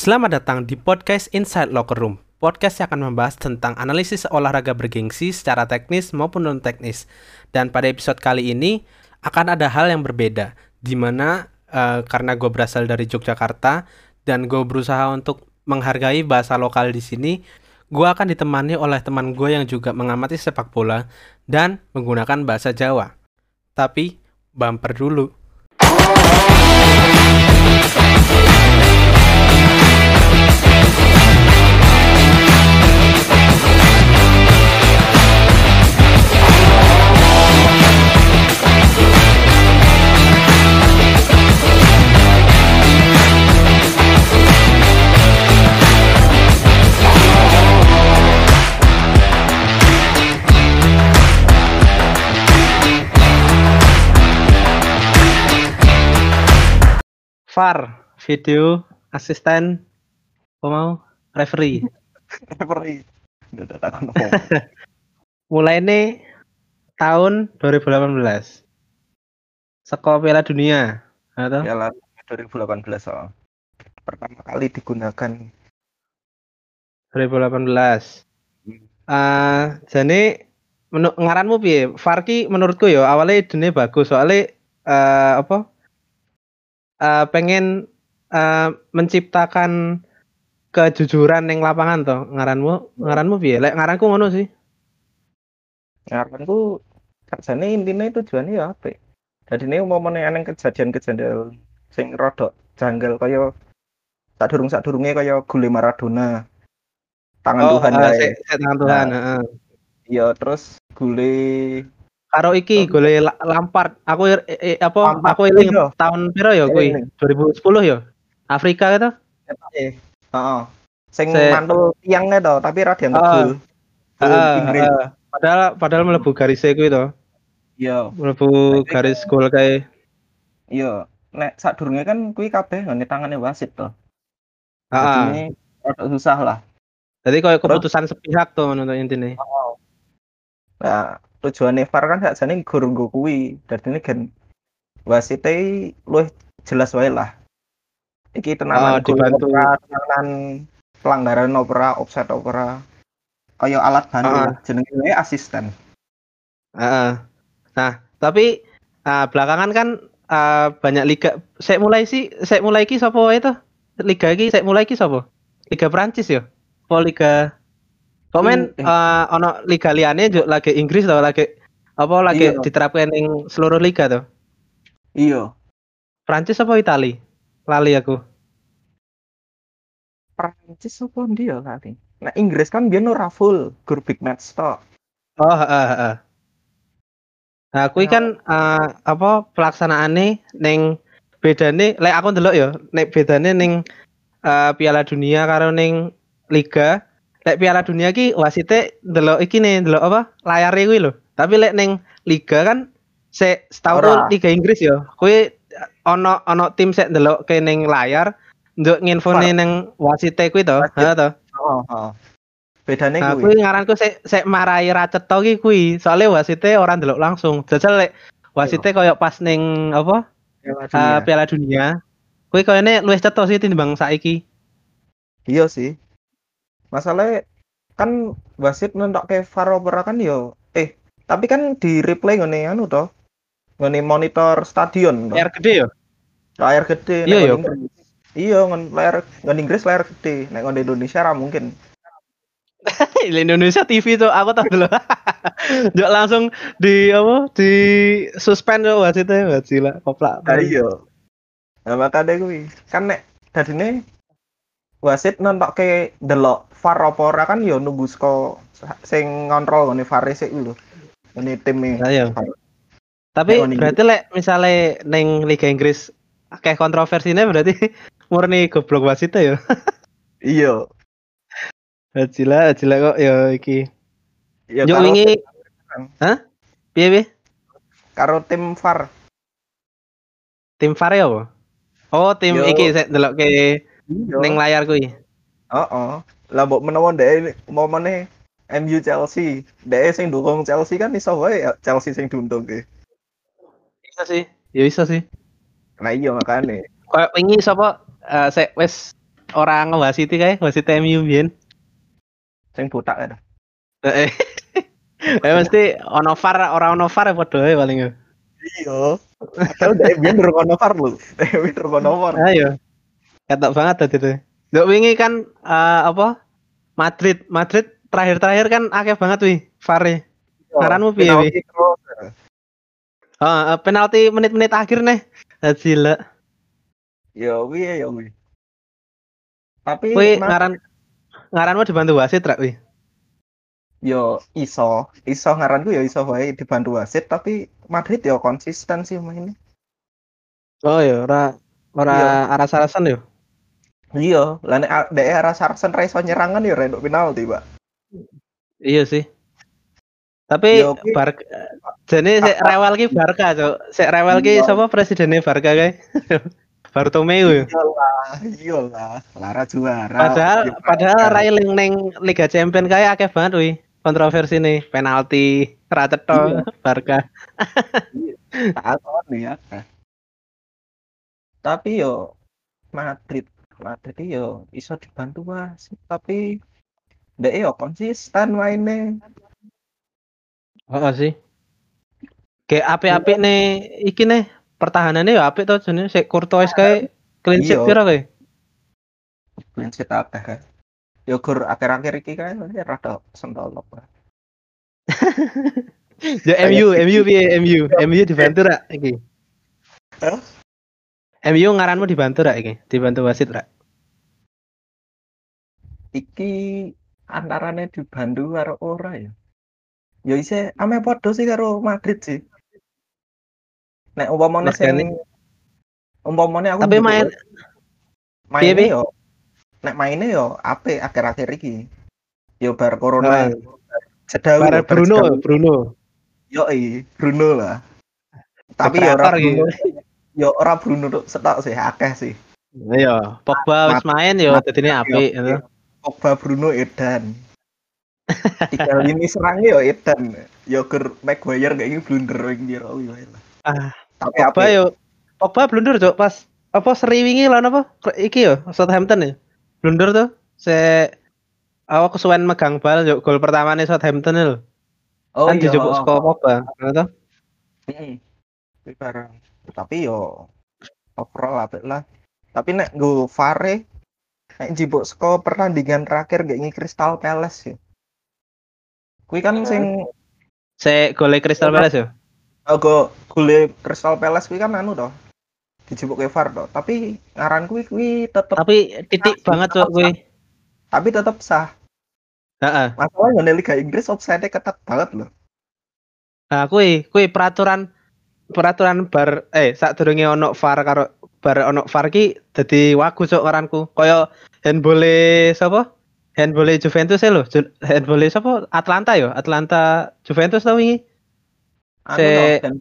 Selamat datang di podcast Inside Locker Room. Podcast yang akan membahas tentang analisis olahraga bergengsi secara teknis maupun non teknis. Dan pada episode kali ini akan ada hal yang berbeda, di mana uh, karena gue berasal dari Yogyakarta dan gue berusaha untuk menghargai bahasa lokal di sini, gue akan ditemani oleh teman gue yang juga mengamati sepak bola dan menggunakan bahasa Jawa. Tapi bumper dulu. VAR, video asisten apa mau referee. referee. Mulai ini tahun 2018. Sekolah Piala Dunia, atau? Piala 2018 oh. Pertama kali digunakan 2018. Uh, jadi menurut ngaranmu piye? Farki menurutku ya awalnya dunia bagus soalnya uh, apa? Uh, pengen uh, menciptakan kejujuran yang lapangan toh. Ngaranmu ngaranmu piye? Lek ngaranku ngono sih. Ngaranku kasane intinya tujuannya ya apa jadi ini mau aneh kejadian-kejadian sing rodok janggal kaya tak durung sak durungnya kaya gule Maradona. Tangan oh, Tuhan uh, tangan Tuhan nah, iya terus gule Karo iki gole Lampard. Aku eh, apa Lampard aku ini tahun piro ya kuwi? 2010 ya. Afrika gitu. Heeh. Heeh. Sing Se mantul tiangnya to, tapi ra dianggap gol. Heeh. Padahal padahal mlebu garis kuwi to. Iya. Mlebu garis gol kae. Iya. Nek sadurunge kan kuwi kabeh ngene tangane wasit to. Heeh. Jadi susah lah. Jadi kayak keputusan sepihak tuh menurut intinya. Oh. Nah, tujuan VAR kan sakjane guru nggo kuwi. Dadi kan wasite luwih jelas wae lah. Iki tenanan oh, dibantu tenanan pelanggaran opera, offset opera. Kaya alat bantu uh. jenenge asisten. Uh, nah, tapi uh, belakangan kan uh, banyak liga. Saya mulai sih, saya mulai ki sapa itu? Liga iki saya mulai ki sapa? Liga Prancis ya? Liga Komen uh, ono liga liane juga lagi Inggris atau lagi apa lagi iya. diterapkan yang seluruh liga tuh? Iya. Prancis apa Itali? Lali aku. Prancis apa dia lali? Nah Inggris kan dia ora full grup big match toh. Oh, heeh heeh. Nah, aku kan uh, apa pelaksanaane neng bedane lek aku ndelok ya, nek bedane neng uh, Piala Dunia karo neng liga lek Piala Dunia ki wasite delok iki nih delok apa? Layar kuwi lho. Tapi lek neng liga kan se setahun liga Inggris yo kuwi ono ono tim sek delok ke neng layar nduk nginfone neng wasite kuwi to. Ha to. Oh, oh. bedane nah, kuwi. ngaranku sek sek marai racet to ki kuwi. Soalnya wasite orang delok langsung. Jajal lek wasite koyo pas neng apa? Piala Dunia, uh, Piala Dunia. kuwi koyone luwih sih timbang saiki. Iya sih masalahnya kan wasit nentok ke VAR opera kan yo eh tapi kan di replay ngene anu toh ngene monitor stadion layar gede yo? Layar gede iya yo. Iya ngon layar ngon Inggris layar gede nek ngon Indonesia ra mungkin. Indonesia TV tuh aku tahu dulu. Jok langsung di apa di suspend tuh wasitnya wasila koplak. Iya. Nah makanya gue kan nek nih wasit nontok ke delok VAR apa ora kan ya nunggu saka sing ngontrol ngene VAR sik lho. Ngene tim e. Iya. Tapi berarti lek misale ning Liga Inggris akeh kontroversinya berarti murni goblok wasit ya. iya. Ajila, ajila kok ya iki. Ya Yo wingi Hah? Piye piye? Karo tim VAR. Tim VAR ya apa? Oh, tim Yo. iki sik delok ke ning layar kuwi. Oh, oh lah mbok menawa ndek momene MU Chelsea ndek sing dukung Chelsea kan iso wae ya, Chelsea sing diuntung ke bisa sih ya bisa sih nah iya makane kayak wingi sapa uh, sek wis orang ngewasiti kae, wasit MU biyen. Sing botak ya. Heeh. Eh mesti ono VAR ora ono VAR ya padha ae paling. Iya. Padahal dari biyen durung ono VAR lho. Durung ono VAR. Ayo. Ketok banget tadi tuh. Dok wingi kan eh, apa? Madrid, Madrid terakhir-terakhir kan akeh banget wih VAR-e. Saranmu piye, Wi? Penalti terus. Oh, eh, penalti menit-menit akhir nih. Gila. Ya wi ya wi. Tapi Mas, ngaran ngaranmu dibantu wasit rak wi. yo iso, iso ngaranku ya iso wae dibantu wasit tapi Madrid yo konsisten sih mainnya. Oh ya, ora ora Iya. aras-arasan yo. Iya, lah nek a- dek rasa Arsen ra iso nyerangan yo rendok penalti, Pak. Iya sih. Tapi Yo, kuwi- Barca jadi sik rewel ki Barca, Cuk. Sik rewel ki Iya. sapa presidennya Barca kae? Bartomeu yo. Iyalah, iyalah, lara juara. Padahal Yo, padahal. Railing neng Liga Champion kae akeh banget wi. Kontroversi nih, penalti, ra cetha Iya. Barca. takon ya. Tapi yo Madrid, Madrid yo iso dibantu wasit, tapi dek yo konsisten mainnya. Oh sih. Kayak apik-apik nih iki nih pertahanannya ya apik to jenenge sik Courtois kae clean sheet Iya. piro kae? Clean sheet akeh kan. Yo gur akhir-akhir iki kan rada sentolok. Pak. Ya MU, MU piye MU? MU dibantu ra iki? Hah? MU ngaranmu dibantu ra iki? Dibantu wasit ra? Iki antarane dibantu karo ora ya. Ya ise ame padha sih karo Madrid sih. Nek umpamane sing umpamane aku Tapi main Pi? yo nek mainnya yo apik akhir-akhir iki. Yo bar corona. Jeda Bare Bruno, Bruno. Yo Bruno lah. Tapi Kreator ora. Bruno. Yo ora Bruno tok setok sih akeh sih. Iya, Pogba wis main yo dadine apik ngono. Pogba Bruno Edan. Tiga lini serangnya yo Edan. Yo gur Maguire kayak gini blunder wing dia oh lah. Ah, Tapi Pogba apa yo Pogba blunder cok pas apa seri wingi lawan apa? Iki yo Southampton ya. Blunder tuh. Se awak kesuwen megang bal yo gol pertamane Southampton lho. Oh kan iya. dijupuk saka Pogba. Ngono to? Heeh. Kuwi barang. Tapi yo overall apik lah. Tapi nek go Fare nek jibuk saka pertandingan terakhir gak ngi Crystal Palace ya. Kuwi kan sing Se gole Crystal Palace yo. oh, go gole Crystal Palace kuwi kan anu toh. Dijibuk ke VAR toh. Tapi ngaran kuwi kuwi tetep Tapi titik banget cok kuwi. tapi tetep sah. Heeh. Masalahnya Liga Inggris offside ketat banget loh. Nah, kuwi kuwi peraturan peraturan bar eh saat durunge ono VAR karo bar ono VAR ki dadi wagu cok karanku. Kaya handball sapa? Handball Juventus e lho. Ju- Handball sapa? Atlanta yo, Atlanta Juventus tau wingi. Anu Se- dan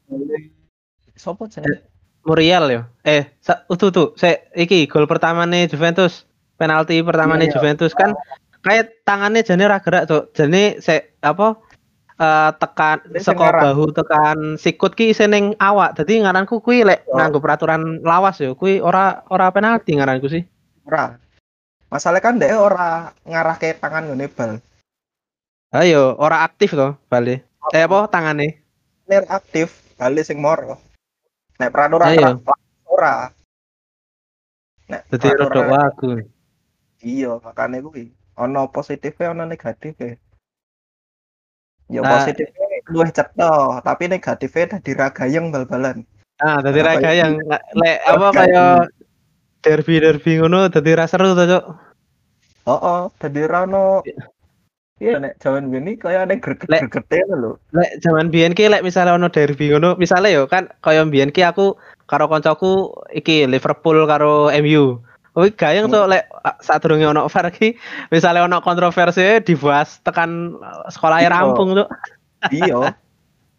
sopo jenenge? Muriel yo. Eh, sa, utu tuh, se iki gol pertamane Juventus, penalti pertamane Iya, iya. Juventus kan kayak tangannya jane ra gerak tuh. Jane se apa eh, tekan ngarang. bahu tekan sikut ki isih ning awak. Dadi ngaranku kuwi lek Oh. nganggo peraturan lawas yo, kuwi ora ora penalti ngaranku sih. Ora. Masalah kan dia ora ngarah ke tangan ngene bal. Ayo, ora aktif to, bali. Eh apa tangane? Ner aktif, balik sing moro. Nek peraturan Ayo. ora- ora. Nek Dadi rodok wagu. Iya, makane kuwi. Ono positifnya, ono negatifnya. Ya Nah, positifnya luwih cetha, tapi negatifnya dadi ragayeng bal-balan. Ah, dadi Apa raga ini? yang lek apa kaya derby-derby ngono dadi ra seru to, Cuk. Heeh, dadi ra ono Iya, nek jaman ini kayak ada greget-gregete lho. Lek zaman biyen ki lek misalnya ono derby ngono, misale yo kan kaya biyen ki aku karo koncoku iki Liverpool karo MU. Kuwi gayeng Hmm. tuh lek sadurunge ono VAR ki, misale ono kontroversi dibahas tekan eh, sekolah Iya. rampung tuh. Iya.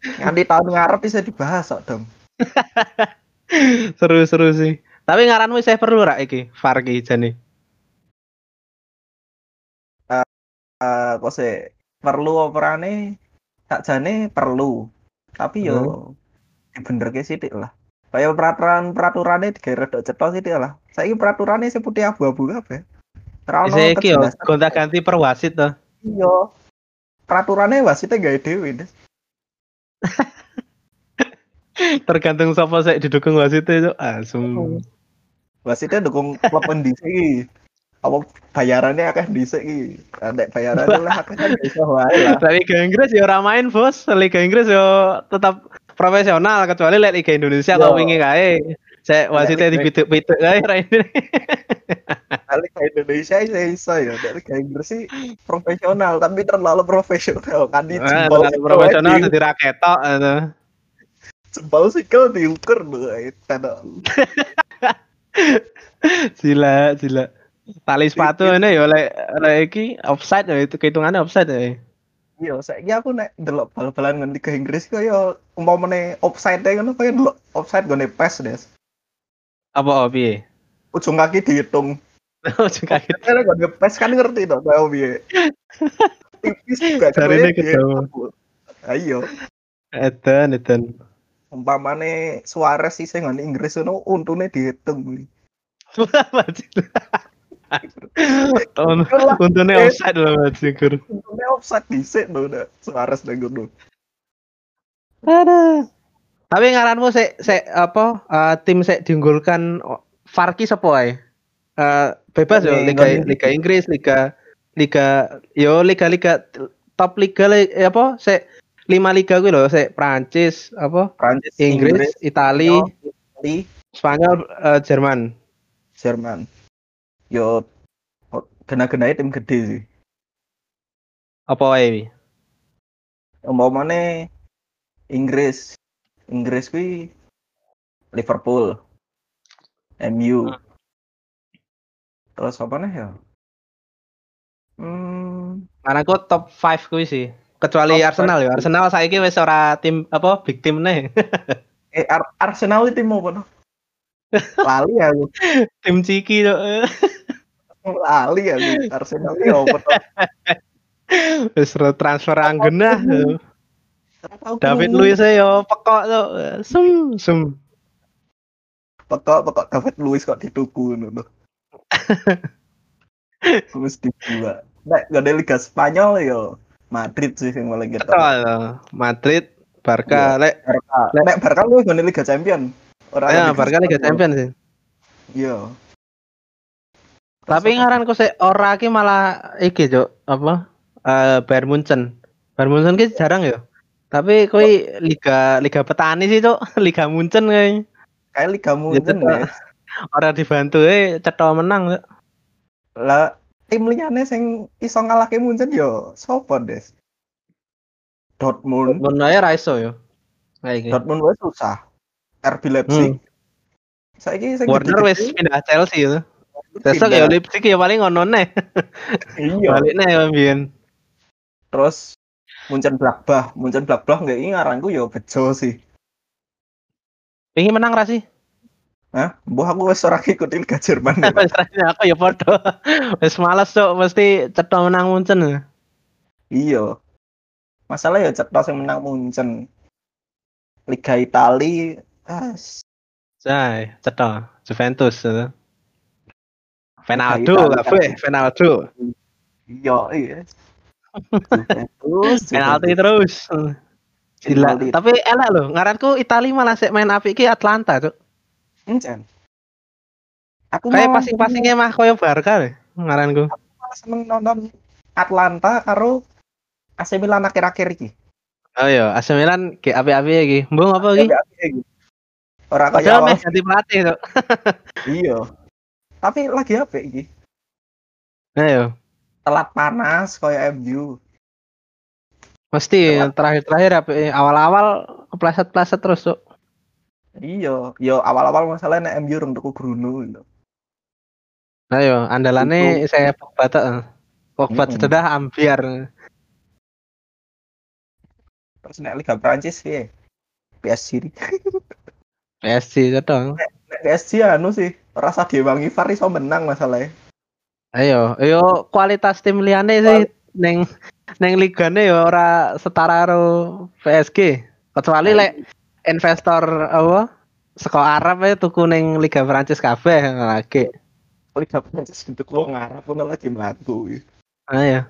Nganti tahun ngarep bisa dibahas kok, Dom. Seru-seru sih. Tapi ngaranmu saya perlu rak iki VAR ki jane. Eh, kok sih perlu operane tak jane perlu. Tapi yo dibenerke sithik lah. Kayak peraturan peraturannya digawe rada cetha sithik lah. Saiki peraturannya sing putih abu-abu. Ora ono Saya iki yo kejelasan. gonta-ganti per wasit to. Iya. Peraturannya wasitnya gawe dhewe. Des. Tergantung sapa sik didukung wasit itu. Asum. Wasitnya dukung klub iki. Apa bayarannya akeh ndhisik iki. Nek bayarannya lah akeh kan iso wae Liga Inggris ya ora main, Bos. Liga Inggris yo tetap profesional kecuali lek Liga Indonesia kok wingi kae. Sek wasitnya Liga- dipituk-pituk kae ra ini. Ke Indonesia iso iso ya. Dari kayak Inggris sih profesional tapi terlalu profesional kan di Ah, jempol terlalu profesional di, dadi raketok itu. jempol sikil diukur lho itu. Gila, gila. Tali sepatu ini ya lek lek iki offside ya itu kehitungannya offside ya. Iya, saiki aku nek delok bal-balan ngen Liga Inggris kaya umpamane offside ngono kaya delok offside gone PES des. Apa oh, piye? Ujung kaki dihitung. Ujung kaki Kalau gone PES kan ngerti to kaya piye. Tipis juga Jarine kaya ketemu. Ayo, Edan, edan. umpamane Suarez sih sing Inggris ngono untune dihitung. Tahun untungnya offside loh Mas Syukur. Untune offside dhisik lho nek Suarez nang ngono. Aduh. Tapi ngaranmu sik sik apa eh, tim sik diunggulkan oh, Farki sapa ae? Eh, bebas yo Ini Liga Liga Inggris, Liga Liga yo Liga Liga top liga li- eh, apa sik lima liga kuwi lho sik Prancis apa Prancis, Inggris, Itali, Itali, Spanyol, eh, Jerman. Jerman. Yo kena-kenai tim gede sih. Apa wae? Umpamane Inggris. Inggris kuwi Liverpool. MU. Hmm. Terus apa nih ya? Hmm, Karena aku top 5 kuwi sih. Kecuali Top Arsenal five. ya. Arsenal saiki wis ora tim apa big team nih. eh Ar- Arsenal itu mau apa? no? Lali aku. tim Ciki tuh. Lali aku. Arsenal no? Wis ro- transfer Anggena. Ora tahu David. Luiz yo pekok tuh. Sum sum. pokok pokok David Luiz kok dituku ngono. Terus dibuat. Nek gak ada Liga Spanyol yo Madrid sih yang paling gitu. Betul. Madrid, Barca, lek Barca. Nek Barca lu gak ada Liga Champion. Ora ya Barca Liga Spanyol. Champions sih. Iya. Tapi ngaranku sik ora ki malah iki, Cuk. Apa? Eh Bayern Munchen. Bayern Munchen ki jarang ya. Tapi koi liga liga petani sih, Cuk. Liga Munchen koi. kayak Liga Munchen Cuk. ya. Ora dibantu eh cetha menang, Cuk. Lah tim liyane sing iso ngalahke Munchen yo sapa, Des? Dortmund. Mun ae ra iso yo. Iki. Dortmund wis susah. RB Leipzig. Saiki sing Warner wis pindah Chelsea itu. Besok ya Leipzig ya paling ngono neh. Iya. Balik neh ya mbiyen. Terus Munchen Blackbach, Munchen Blackbach nggak ini ngaranku yo bejo sih. Pengen menang ra sih? Hah? Mbah aku wis ora ngikuti Liga Jerman. ya. Wis aku ya podo. Wis males cok mesti cetha menang Munchen. iya. Masalah ya cetok sing menang Munchen. Liga Itali ah, Jai, cetha Juventus. itu. Penaldo Italia. kabeh, penaldo. iya iya. Juventus, Penalti terus. Gila. Tapi enak loh, ngaranku Itali malah sik main apik ki Atlanta, Cuk. Encen. Aku Kayak passing-passingnya mah koyo Barca deh ngaranku. malah seneng nonton Atlanta karo AC Milan akhir-akhir iki. Oh iya, AC Milan ki apik-apik iki. Mbung apa iki? Ora kaya awal ganti pelatih, Cuk. iya. Tapi lagi apa iki? Ayo. Telat panas kaya MU. Mesti terakhir-terakhir apa awal-awal kepleset-pleset terus, Cuk. Iya, yo awal-awal masalahnya nek MU rung tuku Bruno gitu. Ayo, andalane saya Pogba tok. Pogba Mm-mm. sudah ambiar. Terus nek Liga Prancis piye? PSG. PSG cetha. Nek PSG anu sih, rasa diwangi VAR iso menang masalahnya. Ayo, ayo kualitas tim liyane sih neng neng ligane ya ora setara karo PSG. Kecuali lek investor apa saka Arab ya tuku neng Liga Prancis kabeh lagi. Liga Prancis untuk wong Arab ngono lagi mlaku. Ah ya.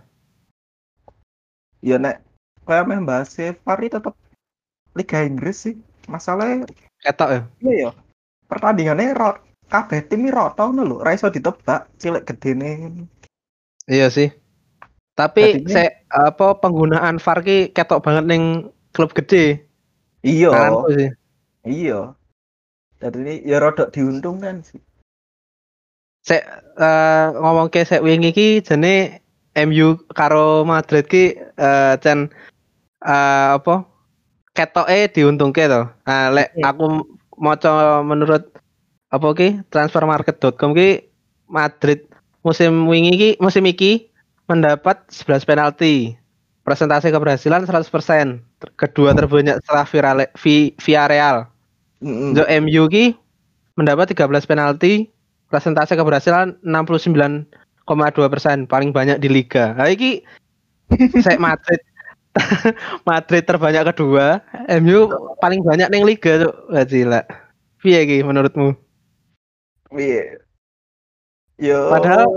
Ya nek kayak main bahas VAR tetep Liga Inggris sih. Masalahnya Ketok ya. iya ya. Pertandingannya rot kabeh tim iki rata ngono lho, ra iso ditebak cilik gedene. Iya sih. Tapi Jadinya- se apa penggunaan VAR ki ketok banget ning klub gede. Iya, iya. Jadi ini ya rodok diuntungkan sih. Sek eh, ngomong ke sek wingi ki jene MU karo Madrid ki cen eh, apa ketoke diuntungke to. Nah, lek Iya. aku maca menurut apa ki transfermarket.com ki Madrid musim wingi ki musim iki mendapat 11 penalti. Presentasi keberhasilan 100%. Ter- Kedua terbanyak setelah Virale, Vi- Villarreal. Mm-mm. Untuk MU ki mendapat 13 penalti, presentase keberhasilan 69,2 persen, paling banyak di liga. Nah, iki saya Madrid Madrid terbanyak kedua, MU paling banyak neng liga tuh. Wah, gila. Piye iki menurutmu? Iya. Yo. Padahal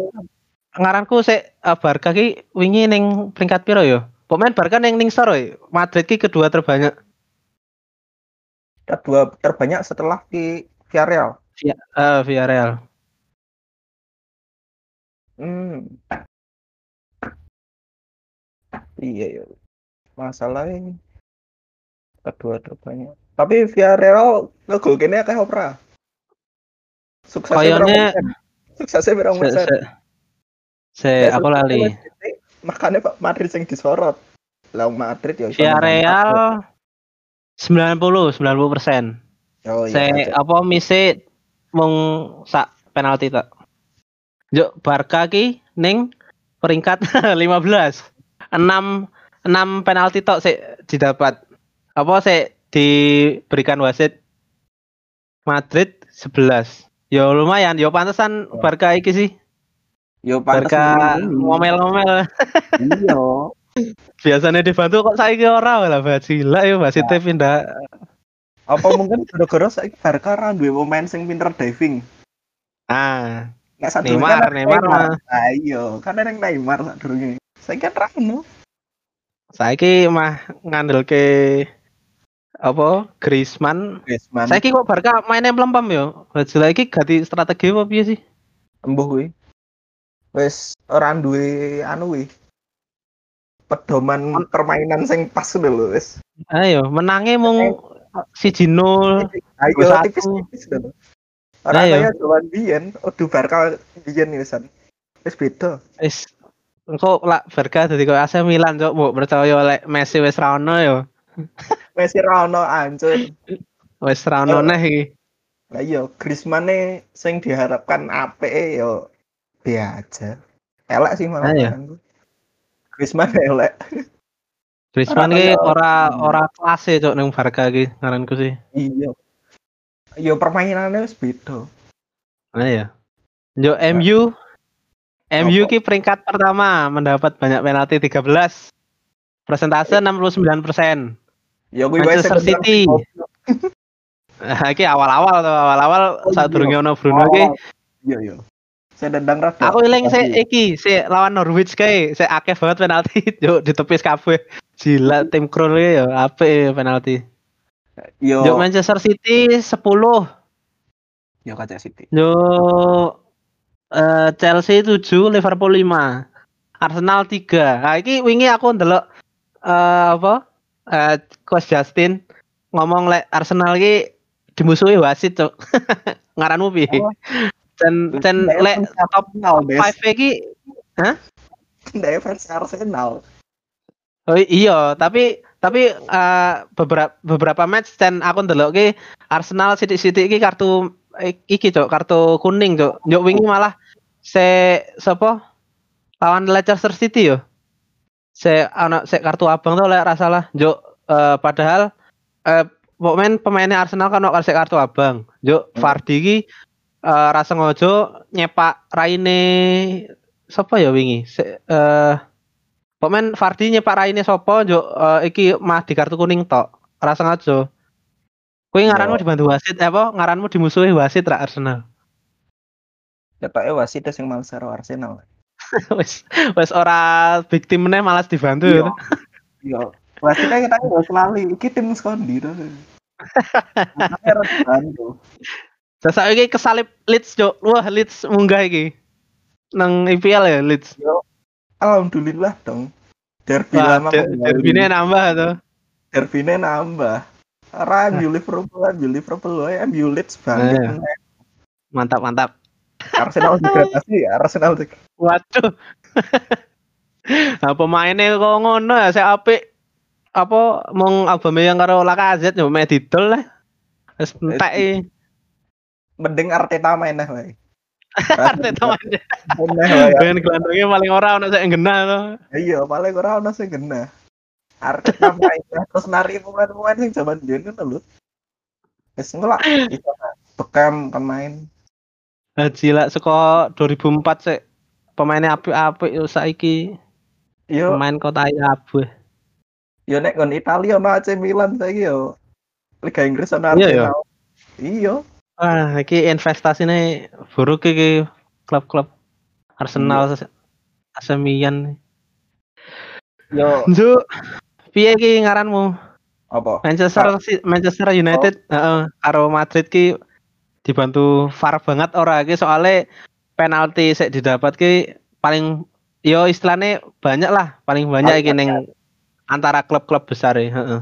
ngaranku sik uh, Barca ki wingi ning peringkat piro ya? Pemain Barca neng ning sor ya. Madrid ki kedua terbanyak. kedua terbanyak setelah di Villarreal. Via, eh, Villarreal. Hmm. Iya ya. Masalahnya kedua terbanyak. Tapi Villarreal ngegol kene akeh opera. Suksesnya persen? Suksesnya berapa Se, persen? se, aku lali. Makanya Pak Madrid yang disorot. Lah Madrid ya iso Villarreal 90 90 persen. menang. Oh Se iya. apa mise mung sak penalti tak. Juk Barca ki ning peringkat 15. 6 6 penalti tok sik didapat. Apa sik diberikan wasit Madrid 11. Ya lumayan, ya pantesan Ya. Barca iki sih. Yo pantes Barca ngomel-ngomel. Iya. Biasanya dibantu kok saiki ora lah Bajila ya wasitnya pindah. Apa mungkin gara-gara saiki Barca ra duwe pemain sing pinter diving. Ah, Nek saat Neymar, Neymar. Ah iya, kan ada yang Neymar saat durunge. Saya kan ra ono. Saiki mah ngandelke apa Griezmann. Griezmann. Saiki kok Barca mainnya melempem yo. Bajila iki ganti strategi apa piye sih? embuh kuwi. Wes ora duwe anu kuwi. Pedoman permainan sing pas ngono lho wes. Ayo, menange mung siji nol. Ayo tipis-tipis lho. Ora kaya jaman biyen, odu Barca biyen wisan. Wis beda. Wis engko lak Barca dadi koyo AC Milan cok, mbok percaya lek Messi wis ra ono yo. Messi ra ono ancur. Wis ra ono Yo. neh iki. Lah iya, Griezmann e sing diharapkan apike yo be aja. Elek sih malah. Ayo. Griezmann elek. Griezmann Ora ki kaya- ora ora kelas e cok ning Barca iki ngaranku sih. Iya. Yo permainannya wis beda. Nah ya. Yo MU MU ki peringkat pertama mendapat banyak penalti 13. Persentase 69%. Ya kuwi wae Manchester sing City. Nah, iki awal-awal tuh, awal-awal Oh, saat iya. durunge ono Bruno ki. Iya iya. Saya dendang rada. Aku eling se Tapi- iki, se lawan Norwich kae, se akeh banget penalti. Yo ditepis kabeh. Gila tim Krul yo apik penalti. Yo Yo Manchester City 10, yo kaca City. yo eh, Chelsea 7, Liverpool 5. Arsenal 3. Nah, iki wingi aku ndelok eh apa? Eh Coach Justin ngomong lek Arsenal iki dimusuhi wasit, Cuk. Ngaranmu piye? Oh. Dan dan lek top Arsenal, Des. 5 iki Ndek fans Arsenal. Oh iya, tapi tapi eh, beberapa beberapa match dan aku ndelok ki Arsenal sithik-sithik iki kartu iki cok kartu kuning cok. Yo wingi malah se sapa lawan Leicester City yo. Se ana se kartu abang tuh lek ra salah. Yo eh, padahal eh pemain pemainnya Arsenal kan ono se kartu abang. Yo Hmm. Vardy ki eh, ra sengaja nyepak raine sapa ya wingi? Se, eh Pemain Vardy nyepak raine sapa njuk eh, iki mah di kartu kuning tok. Ora sengaja. Kuwi ngaranmu Yo. dibantu wasit eh, apa ngaranmu dimusuhi wasit ra Arsenal. Ketoke wasit sing males karo Arsenal. wes wes ora big team meneh malas dibantu Iya. gitu. Iya. Wasit kita harus lali. Iki tim skondi to. Sasa iki kesalip Leeds, Cuk. Wah, Leeds munggah iki. Nang IPL ya Leeds. Alhamdulillah dong. Derby Wah, lama der- kembali. derbine nambah tuh. Derbynya nambah. Ora Liverpool, MU Liverpool, wae, MU Leeds. Iya. meneh. Mantap, mantap. Arsenal degradasi, Arsenal deg- Waduh. nah, pemainnya kok ngono ya, saya apik apa mong Aubameyang karo Lacazette yo mek didol lah. Wis entek e. mending Arteta main nah wae. Arteta main. Main nah wae. Ben gelandangnya paling ora ono sing ngena to. Iya, paling ora ono sing kena. Main nah, terus nari pemain-pemain sing jaman biyen kan lho. Wis ngelak iso Beckham kan main. Haji lah saka 2004 sik pemainnya apik-apik yo saiki Yo, pemain kota abu. yo nek kon Italia ono AC Milan saiki yo. Liga Inggris ono Iya, iya. Arsenal. Iya. Wah, iki investasinya buruk iki klub-klub Arsenal, AC Milan. Yo Njuk, piye iki ngaranmu? apa? Manchester Si- Manchester United heeh karo Madrid ki dibantu VAR banget ora iki soalnya penalti sik didapat ki paling yo istilahnya banyak lah, paling banyak iki ning antara klub-klub besar ya, heeh.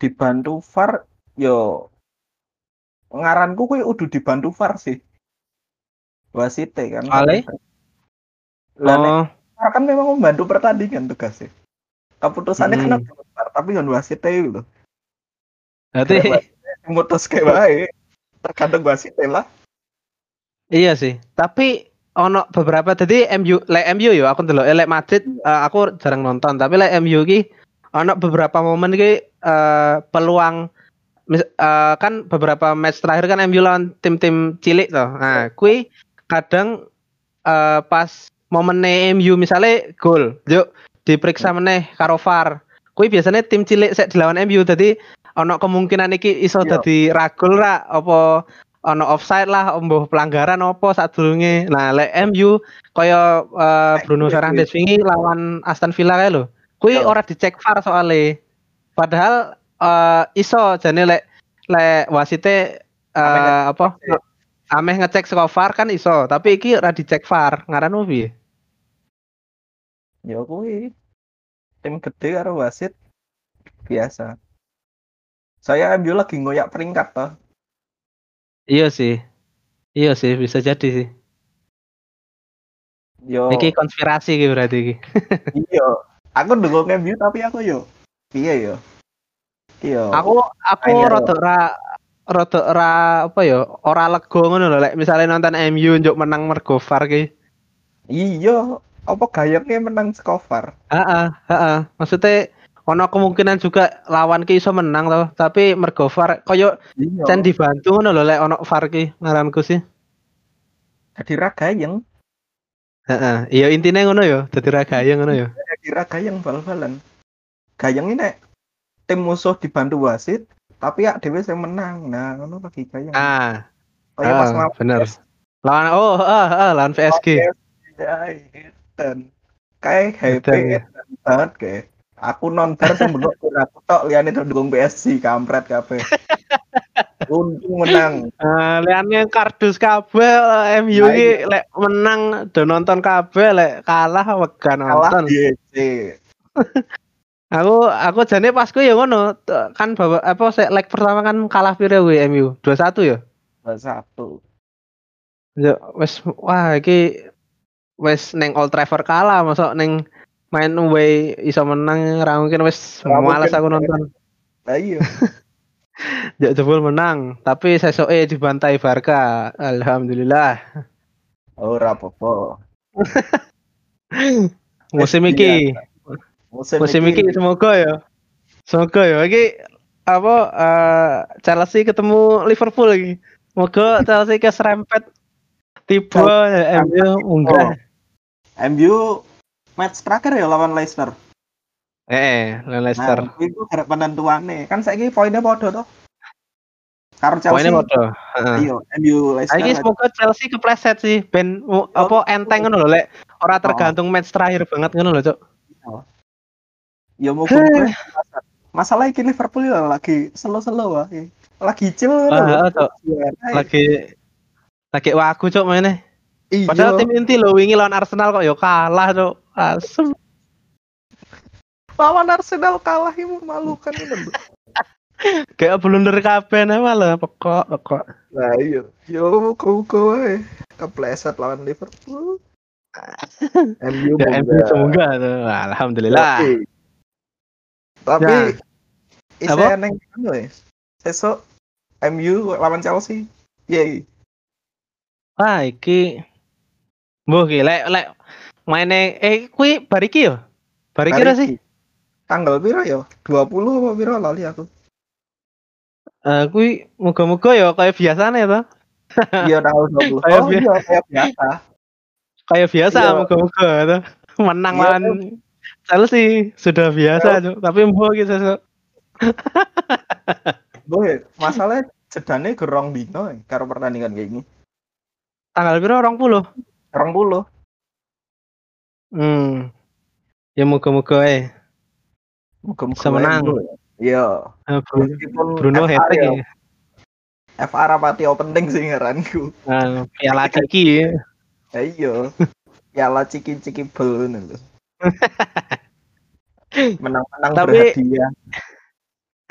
dibantu VAR yo ngaranku kuwi udah dibantu VAR sih. Wasite kan. Ale? Lah Oh, kan memang membantu pertandingan tugasnya. Keputusannya kan Hmm. ada VAR, tapi kan wasite lho. berarti Mutus kayak wae. Tergantung wasite lah. iya sih. Tapi ono beberapa tadi MU, lek MU yo aku ndelok lek Madrid eh, aku jarang nonton, tapi lek MU ki ono beberapa momen ki eh, peluang mis- eh, kan beberapa match terakhir kan MU lawan tim-tim cilik tuh. Nah, kui kadang eh, pas momennya MU misalnya gol, yuk diperiksa meneh karo VAR. Kui biasanya tim cilik sek dilawan MU jadi ono kemungkinan iki iso Iya. dadi ragul ra apa ono offside lah, omboh pelanggaran apa sadurunge. Nah, lek MU kaya eh, Bruno Fernandes wingi lawan Aston Villa kae lho. Kui Iya. ora dicek VAR soalnya. Padahal eh, iso jane lek lek wasite eh, Ameh apa ameh ngecek saka VAR kan iso, tapi iki ora dicek VAR. Ngaranmu piye? Ya kuwi tim gede karo wasit biasa. Saya MU lagi ngoyak peringkat toh. Iya sih. Iya sih, bisa jadi sih. Yo Iki konspirasi iki berarti iki. iya. Aku ndukung MU tapi aku yo piye yo? Iya. Aku aku rada ora rada ora apa ya, ora lega ngono lho lek misalnya nonton MU njuk menang mergo VAR ki. Iya, apa gayaknya menang skofar? Heeh, heeh. Maksudnya ono kemungkinan juga lawan ki iso menang toh, tapi mergo VAR koyo Iya. Cen dibantu ngono lho lek ono VAR ki ngaranku sih. Jadi ragayeng, Heeh, iya intine ngono ya, dadi ra gayeng ngono ya. jadi ragayeng bal-balan. Gayeng ini tim musuh dibantu wasit, tapi ya dewe yang menang. Nah, ngono lagi gayeng. Ah, pas ah, ngelawan bener. PSG. Lawan oh, ah, ah, lawan PSG. Ya, dan kayak Edan, ya. edan banget kayak. Aku nonton tuh menurut aku tok liane tuh dukung PSG kampret kabeh. Untung menang. Ah, liane kardus kabeh eh, MU Nah, ki lek menang do nonton kabeh lek kalah wega Kalah nonton. GC. Aku aku jane pas ku ya ngono, kan bawa apa sek leg pertama kan kalah pire kuwi MU? 2-1 ya? Satu. Ya wis wah iki wis neng Old Trafford kalah masuk neng main away iso menang ra mungkin males mungkin. aku nonton. Lah iya. Ya jebul menang, tapi sesoke dibantai Barca. Alhamdulillah. Ora apa-apa. Musim Iya. iki, Musim, musim iki semoga ya. Semoga ya iki apa eh, Chelsea ketemu Liverpool iki. Semoga Chelsea keserempet tiba ya, MU munggah. MU match terakhir ya lawan Leicester. Eh, lawan Leicester. Nah, itu harapan tuane. Kan saiki poinnya podo toh. Karo Chelsea. Poinnya. Heeh. Iya, MU Leicester. Saiki semoga Chelsea kepleset sih ben Oh. apa enteng ngono lho lek ora tergantung match terakhir banget ngono lho, Cuk. Ya mau Masalah iki Liverpool ya lagi selo-selo wae. Lagi chill Cuk. Lagi Lagi wagu, Cuk, mainnya. Iya. Padahal tim inti lho wingi lawan Arsenal kok ya kalah, Cuk. Asem. lawan Arsenal kalah itu memalukan itu. Kayak blunder kabeh nah malah pokok pokok. Nah iya, yo kau wae kepleset lawan Liverpool. MU Ya MU semoga tuh. Alhamdulillah. Oke. Tapi Ya. Apa? neng anu ya. MU lawan Chelsea. Yeay. Wah, iki Mbah iki lek lek maine eh kuwi bariki yo. Bariki sih? Tanggal piro ya? 20 apa piro lali aku. Eh kuwi muga-muga ya kayak biasane to. Iya tanggal 20. Kayak Oh bi- iya kayak biasa. Kayak biasa Iya. muga-muga to. Menang Iya, lawan Chelsea sudah biasa, Cuk. Tapi mbah iki sesuk. Boy, masalahnya jedane gerong dino ya, karo pertandingan kayak gini. Tanggal piro 20? Gerong puluh. Hmm. Ya muga-muga eh. Muga-muga Bisa menang. Ya. Iya. Bruno, Meskipun Bruno hat-trick ya, ya. FA rapati penting sih ngaranku. Nah, piala Kiki ya. Ya iya. Piala ciki-ciki bel ngono lho. Menang-menang Tapi- berhadiah.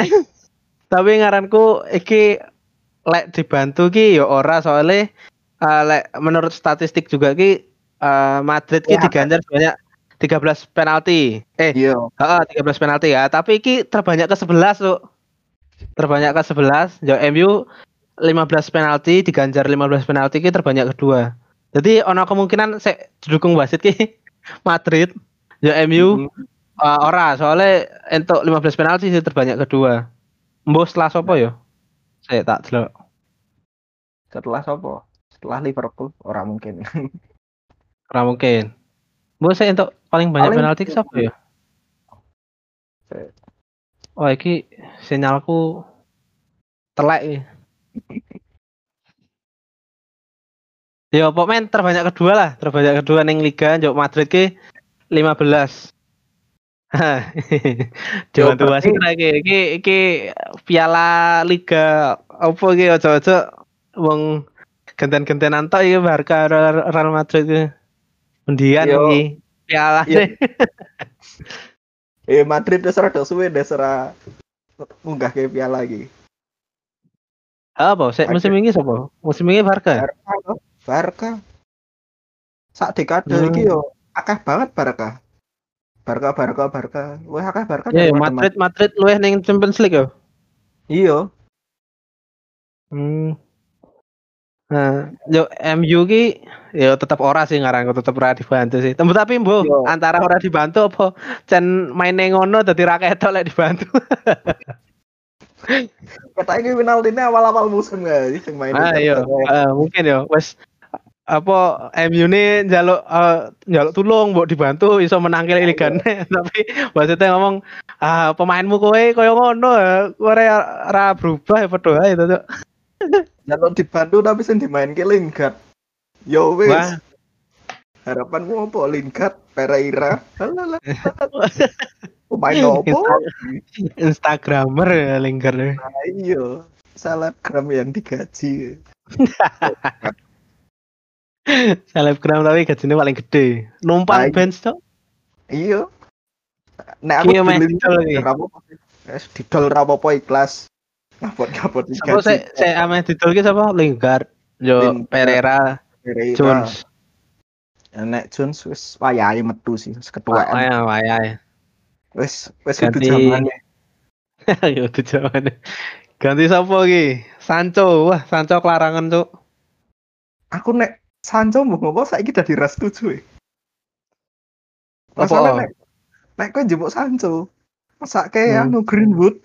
Tapi ngaranku iki lek dibantu ki ya ora soalnya lek menurut statistik juga ki eh, Madrid ki Ya. diganjar sebanyak 13 penalti. Eh, Iya. heeh 13 penalti ya, tapi iki terbanyak ke 11 tuh. Terbanyak ke 11, ya MU 15 penalti diganjar 15 penalti ki terbanyak kedua. Jadi ono kemungkinan saya didukung wasit ki Madrid ya MU Mhm. Eh, ora, soalnya untuk 15 penalti sih terbanyak kedua. Mbok setelah sopo ya? Saya tak delok. Setelah sopo? Setelah Liverpool orang mungkin. Ora mungkin. Mbok saya untuk paling banyak Paling- penalti ki sopo ya? Oh, iki sinyalku telek iki. Ya, pokoknya terbanyak kedua lah, terbanyak kedua ning liga Jok Madrid ki 15. Jangan berarti- wasit lah iki, iki piala liga apa iki aja-aja wong genten-gentenan tok iki Barca Real Madrid iki. Undian iki piala eh Madrid wis rada suwe wis ora munggah ke piala lagi. Apa? Sek musim ini sapa? Musim ini Barca. Barca. Barca. Sak dekade Hmm. iki yo akeh banget Barca. Barca Barca Barca. Wah akeh Barca. Ya, Madrid Madrid luwih ning Champions League yo. Iya. Hmm. Nah, yo MU ki yo tetep ora sih ngaranku tetep ora dibantu sih. Tapi tapi mbo Yo. antara ora dibantu apa cen maine ngono dadi ra ketok lek dibantu. Kata ini penalti ini awal-awal musim guys yang main. Ah iya, Eh, mungkin yo wis apa MU ini njaluk eh, njaluk tulung mbok dibantu iso menangke ligane tapi maksudnya ngomong ah pemainmu kowe koyo ngono ya kowe ora berubah ya padha ae to. Jalur dibantu tapi sing dimain ke Lingard. Yo wis. Wah. Harapanmu apa Lingard, Pereira? Alah, Pemain opo? Instagramer ya Lingard ya. Ayo. Selebgram yang digaji. Selebgram tapi gajinya paling gede. Numpang Ayo. bench tuh. Iya. Nek aku Iya, beli didol rapopo. Wes ikhlas. Ngapot-ngapot Apa saya saya ame didol ki sapa? Lingard, yo. Pereira, Pereira. Jones. Ya, Nek Jones wis wayahe metu sih, wis ketuaan. Wah, wah, Wis wis kudu zamane. Yo itu jaman. Ganti sapa ki? Sancho. Wah, Sancho kelarangan, Cuk. Aku nek Sancho mbok ngopo saiki dadi ras tujuh. e. Masalah nek nek kowe njupuk Sancho. Masake Hmm. anu Greenwood.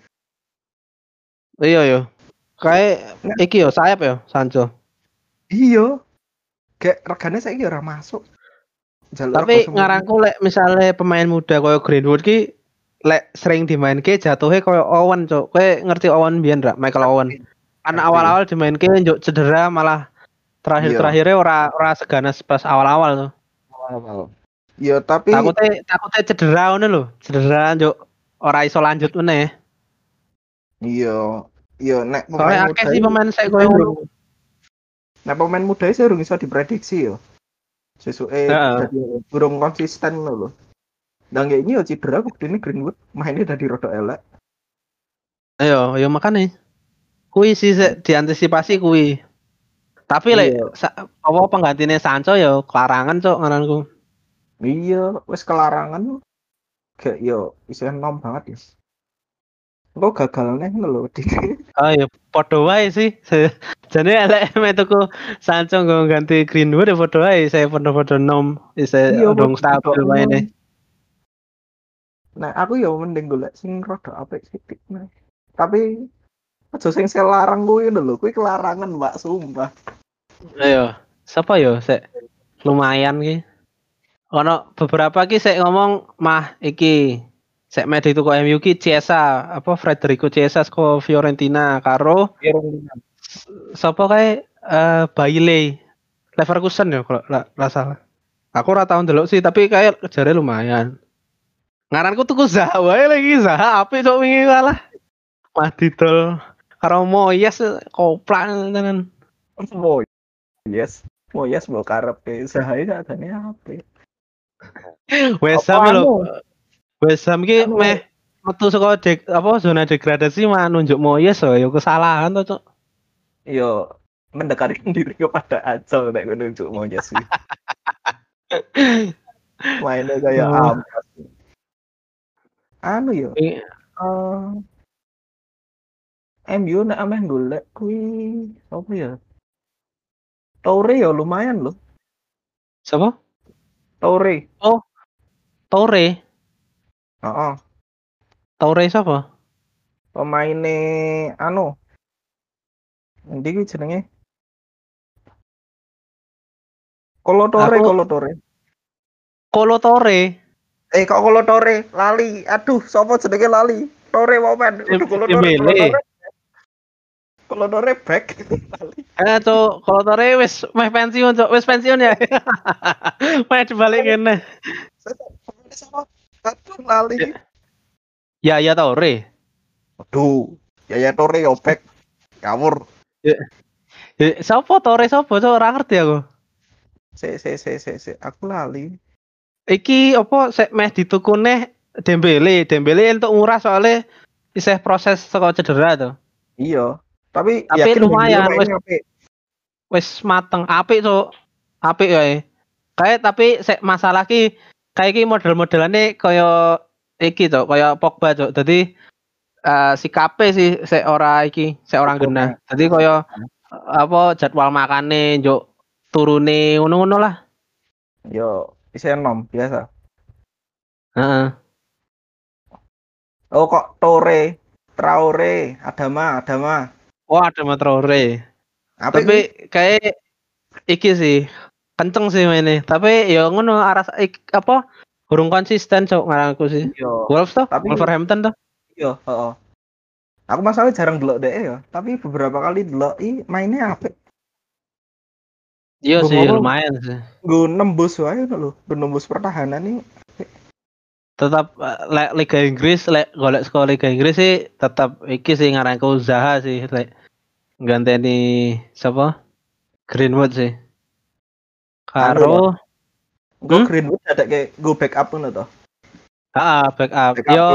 Iya yo. Kayak Nek- iki yo sayap yo Sancho. Iya. Kayak regane saiki ora masuk. Jalur Tapi 0,5. ngaranku lek misalnya pemain muda koyo Greenwood ki lek sering dimainke jatuhnya koyo Owen, Cuk. Kowe ngerti Owen biyen ra? Michael Owen. Kan awal-awal dimainke njuk cedera malah terakhir-terakhirnya ora ora seganas pas awal-awal tuh. Awal-awal. Ya tapi Takutnya takutnya cedera ngono lho. Cedera njuk ora iso lanjut meneh. iya iya nek Soalnya muda akeh sih pemain saya koyo ngono. Nah pemain muda sih urung iso diprediksi yo. Sesuke Heeh. jadi burung konsisten lho. Dan kayak ini yo cedera ini Greenwood mainnya dari rodo elek. Ayo, yo makane. Kui sih se- diantisipasi kui. Tapi lek Iya. apa penggantinya Sancho yo kelarangan cok ngaranku. Iya, wes kelarangan. Kayak yo isih nom banget ya. Kok gagal nih lho. Di- Oh ya podo wae sih. Jadi lek metuku Sancho nggo ganti Greenwood ya podo wae saya podo-podo nom bisa Iya, dong stabil wae nih. Nah, aku yo mending golek sing rada apik sithik. Nah. Tapi aja sing selarang kuwi lho, kuwi kelarangan, Mbak, sumpah. Ayo, siapa yo sek lumayan ki. Ono beberapa ki sek ngomong mah iki sek med itu kok MU ki Chiesa apa Federico Chiesa saka Fiorentina karo sapa kae eh Bailey Leverkusen ya kalau nggak salah. Aku ora tau ndelok sih tapi kayak jare lumayan. Ngaranku tuku Zaha wae lagi Zaha apik cok wingi kalah. Mah didol karo Moyes koprak tenan. Oh, yes. Oh, yes, mau karep sahaya sakjane apik. West Apa Ham lho. Ki Anu. meh metu saka dek, apa zona degradasi mah nunjuk Moyes so, ya kesalahan to, Cuk. Yo mendekatkan diri kepada Acel nek nunjuk mau yes. sih. Mainnya kayak Oh. ampas. Anu yo. I- eh MU nek ameh golek kuwi apa ya? Toure ya lumayan loh. Siapa? Toure. Torre. Heeh. Torre siapa? Pemaine anu. Endi ki jenenge? Kolo Tore, Aku- Kolo Tore. Kolo Torre. Eh kok Kolo Tore? Lali. Aduh, sapa jenenge lali? Tore momen. Aduh, Kolo Tore. Kolo Dembele. Tore. Kolo Tore back. Lali. Eh, Cuk, Kolo Torre wis meh pensiun, Cuk. Wis pensiun ya. meh dibalik kene. Sapa? Aduh, lali. Ya, ya Torre. Aduh, Yaya Tore yo back. Ngawur. Eh, Siapa Torre siapa, Cuk? Ora ngerti aku. Se se se se se aku lali. Iki apa sek meh ditukune Dembele, Dembele untuk nguras soalnya isih proses saka cedera tuh. Iya. Tapi, Tapi lumayan, apik. wis mateng apik cuk apik wae kayak tapi sek masalah ki kayak ki model-modelane kaya iki cuk kaya Pogba cuk dadi eh sikape sih sek ora iki sek ora genah dadi kaya eh, apa jadwal makane njuk turune ngono-ngono lah. Yo, bisa nom biasa. heeh. Oh kok Tore, Traore, Adama, Adama. oh ada Matraore Apik tapi kayak iki sih kenceng sih mainnya. Tapi ya ngono arah ik, apa kurang konsisten cuk ngaranku sih. Yo, Wolves tuh Tapi- Wolverhampton tuh yo, heeh. Aku masalahnya jarang delok deh ya, tapi beberapa kali delok i mainnya apik. iya sih lumayan sih. Gue nembus wae gue nembus pertahanan nih. tetap eh, lek Liga Inggris lek golek sekolah Liga Inggris sih tetap iki sih ngaranku Zaha sih lek ganteni siapa? Greenwood sih karo Gue Hmm? Greenwood ada kayak gue backup ngono toh. ah backup Backup yo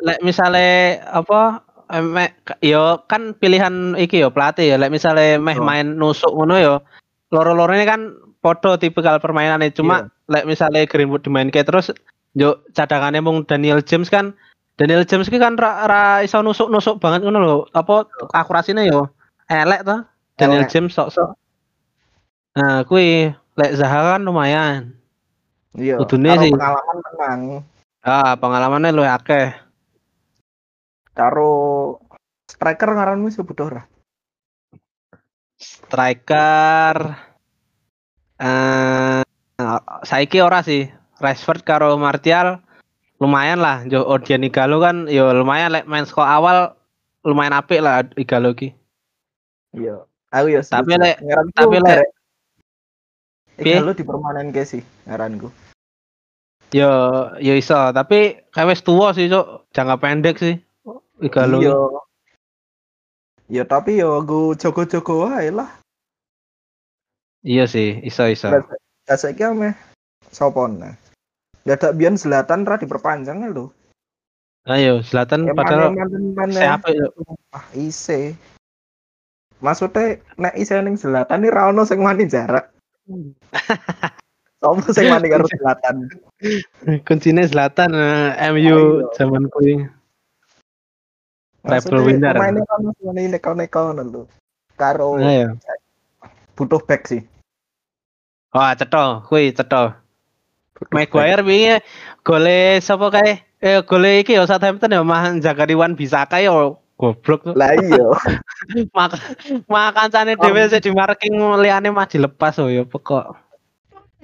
lek misale apa eh, me, yo kan pilihan iki yo pelatih ya lek misale meh Oh. main nusuk ngono yo loro-loro ini kan podo tipikal permainannya cuma lek misale Greenwood dimainke terus yo cadangannya mung Daniel James kan Daniel James ki kan ra, ra iso nusuk-nusuk banget ngono lho apa akurasinya yo elek toh Daniel Elek. James sok-sok nah kui lek Zaha kan lumayan Iya. Kudune sih. pengalaman tenang. ah pengalamannya lu akeh Karo striker ngaranmu sebut ora? striker eh saiki ora sih Rashford karo Martial lumayan lah jo Odion Igalo kan yo lumayan lek main sekolah awal lumayan apik lah Igalo ki Iya. Aku ya Tapi lek- tapi lek- Piye? Igalo dipermanenke sih ngaranku. Yo yo iso, tapi kayak wis tua sih, Cuk. Jangka pendek sih. Igalo. Iya. Ya tapi yo gue jogo-jogo wae lah. Iya sih, iso iso. Lah saiki ame nah. Gak ada biyen Zlatan ra diperpanjang lho. Ayo, Selatan padahal siapa yo. ah ise. Maksudnya nek ise ning Zlatan iki ra ono sing wani jarak. Sopo sing wani karo Zlatan? Kuncinya Selatan eh, MU zaman kuwi. Treble winner. Pemainnya kan wani neko-neko ngono lho. Karo Ayo. butuh back sih. Wah, cetho, kuwi cetho. Maguire wingi gole sapa kae? Eh gole iki ya Southampton ya mah Zakariwan bisa kae yo goblok tuh. Lah iya. Mak mak kancane dhewe sik di marking liyane mah dilepas oh ya pokok.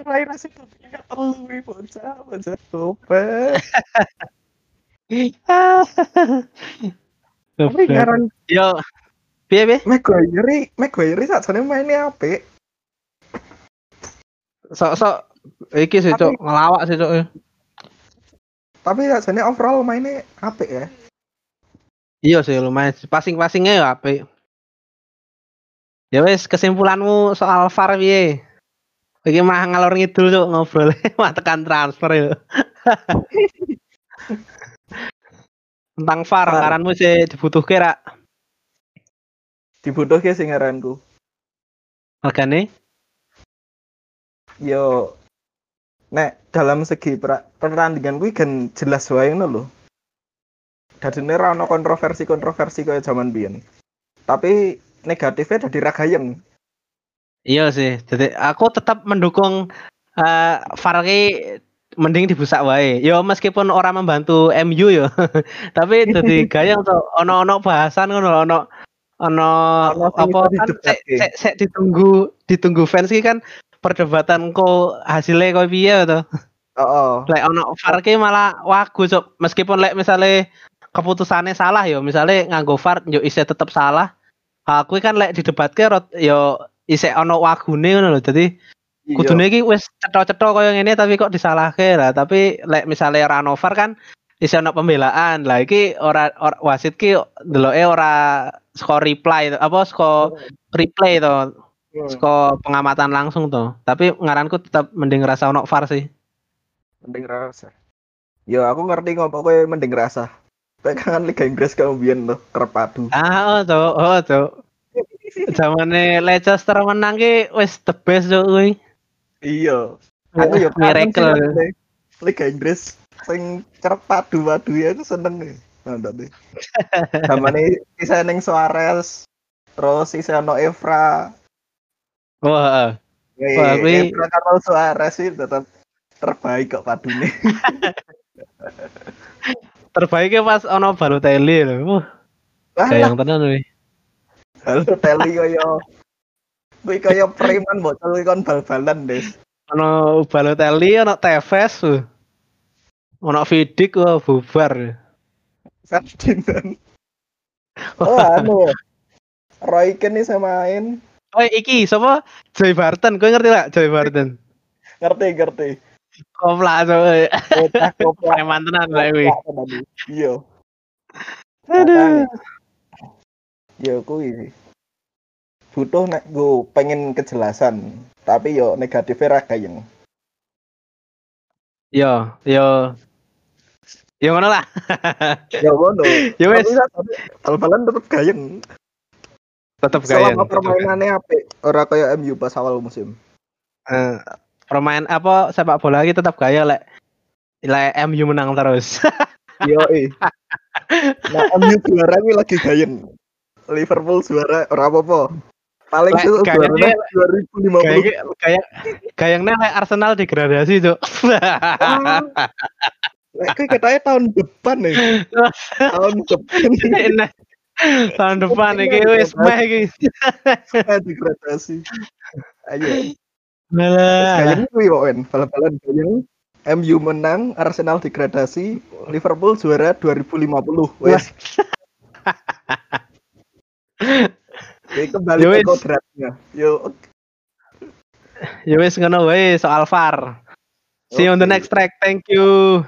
Rai rasa ingat telu iki bocah, bocah topet. Tapi ngaran Yo piye piye? Maguire, Maguire sakjane mainnya apik. Sok-sok iki sih cuk ngelawak sih cuk. Tapi sakjane overall mainnya apik ya. Iya sih lumayan passing-passingnya ya apik. Ya wis kesimpulanmu soal VAR piye? Iki mah ngalor ngidul cuk ngobrol mah tekan transfer ya. Tentang VAR ngaranmu sih dibutuhke ra Dibutuhke sing ngaranku. regane? Yo nek dalam segi pra- pertandingan kuwi kan jelas wae ngono lho. Dadine ra ono kontroversi-kontroversi kaya zaman biyen. Tapi negatifnya dadi ra gayeng. Iya sih. Jadi aku tetap mendukung eh VAR ki mending dibusak wae. Yo meskipun orang membantu MU yo. Tapi dadi gayeng tuh ono-ono bahasan ngono ono ono apa kan didebatke. sek, sek, sek ditunggu ditunggu fans ki kan perdebatan kok hasilnya kok piye to. Heeh. Lek ono VAR ki malah wagu cuk. Meskipun lek misale keputusannya salah yo, misale nganggo VAR yo isih tetep salah. Aku kan lek didebatke rot yo isih ono wagune ngono lho. Dadi Iya. kudune iki wis cetha-cetha kaya ngene tapi kok disalahke lah. Tapi lek ono VAR kan isih ono pembelaan. Lah iki ora, ora wasit ki deloke ora saka reply apa saka replay to, Hmm. saka pengamatan langsung to. Tapi ngaranku tetap mending rasa ono VAR sih. mending rasa. Yo aku ngerti ngopo kowe mending rasa. Kan Liga Inggris kamu biyen loh kerep padu. Ah, oh, Cuk. Oh, Cuk. Zamane Leicester menang ki wis the best Cuk kuwi. Iya. Aku yo kangen Miracle. nek Liga Inggris sing kerep padu-padu ya aku seneng nih. Nonton deh. Zamane isa ning Suarez, terus isa ono Evra. Wah. Eh, Wah, kuwi- Evra karo Suarez sih tetap terbaik kok padune. terbaiknya pas ono Balotelli lho. Wah, Wah, gayang tenan kuwi. Halo Teli koyo kuwi koyo preman bocil kon bal-balan, Des. Ono Balotelli, ono Tevez, uh. ono Vidic, wah bubar. Ferdinand. Oh, anu. Roy Keane saya main. Oh, iki sapa? Joy Barton, kowe ngerti gak Joy Barton? Ngerti, ngerti. Coba. Bocah koplak. Preman tenan lah kuwi. Iya. Aduh. Ya kuwi. Butuh nek gue pengen kejelasan, tapi yo negatifnya ra gayeng. Yo, yo. Yo ngono lah. Ya ngono. Ya wis, bal-balan tetep gayeng. tetep gayang. Selama permainannya apik, ora kayak MU pas awal musim. Eh, permain apa sepak bola iki tetap gaya lek lek MU menang terus. Yo. Nah, MU juara ini lagi gayeng. Liverpool juara ora apa-apa. Paling Lek, seru juara gayengnya- 2050. Kayak kayak kayaknya lek Arsenal degradasi, Cuk. Lek katanya tahun depan nih. tahun depan Nah, tahun depan iki wis meh iki. degradasi. Ayo. Gayeng kuwi kok men. Bal-balan gayeng. MU menang, Arsenal degradasi, Liverpool juara 2050. Wes. Jadi kembali Yo, ke wis. kodratnya. Yo, Ya wis ngono wae soal VAR. See you on the next track. Thank you.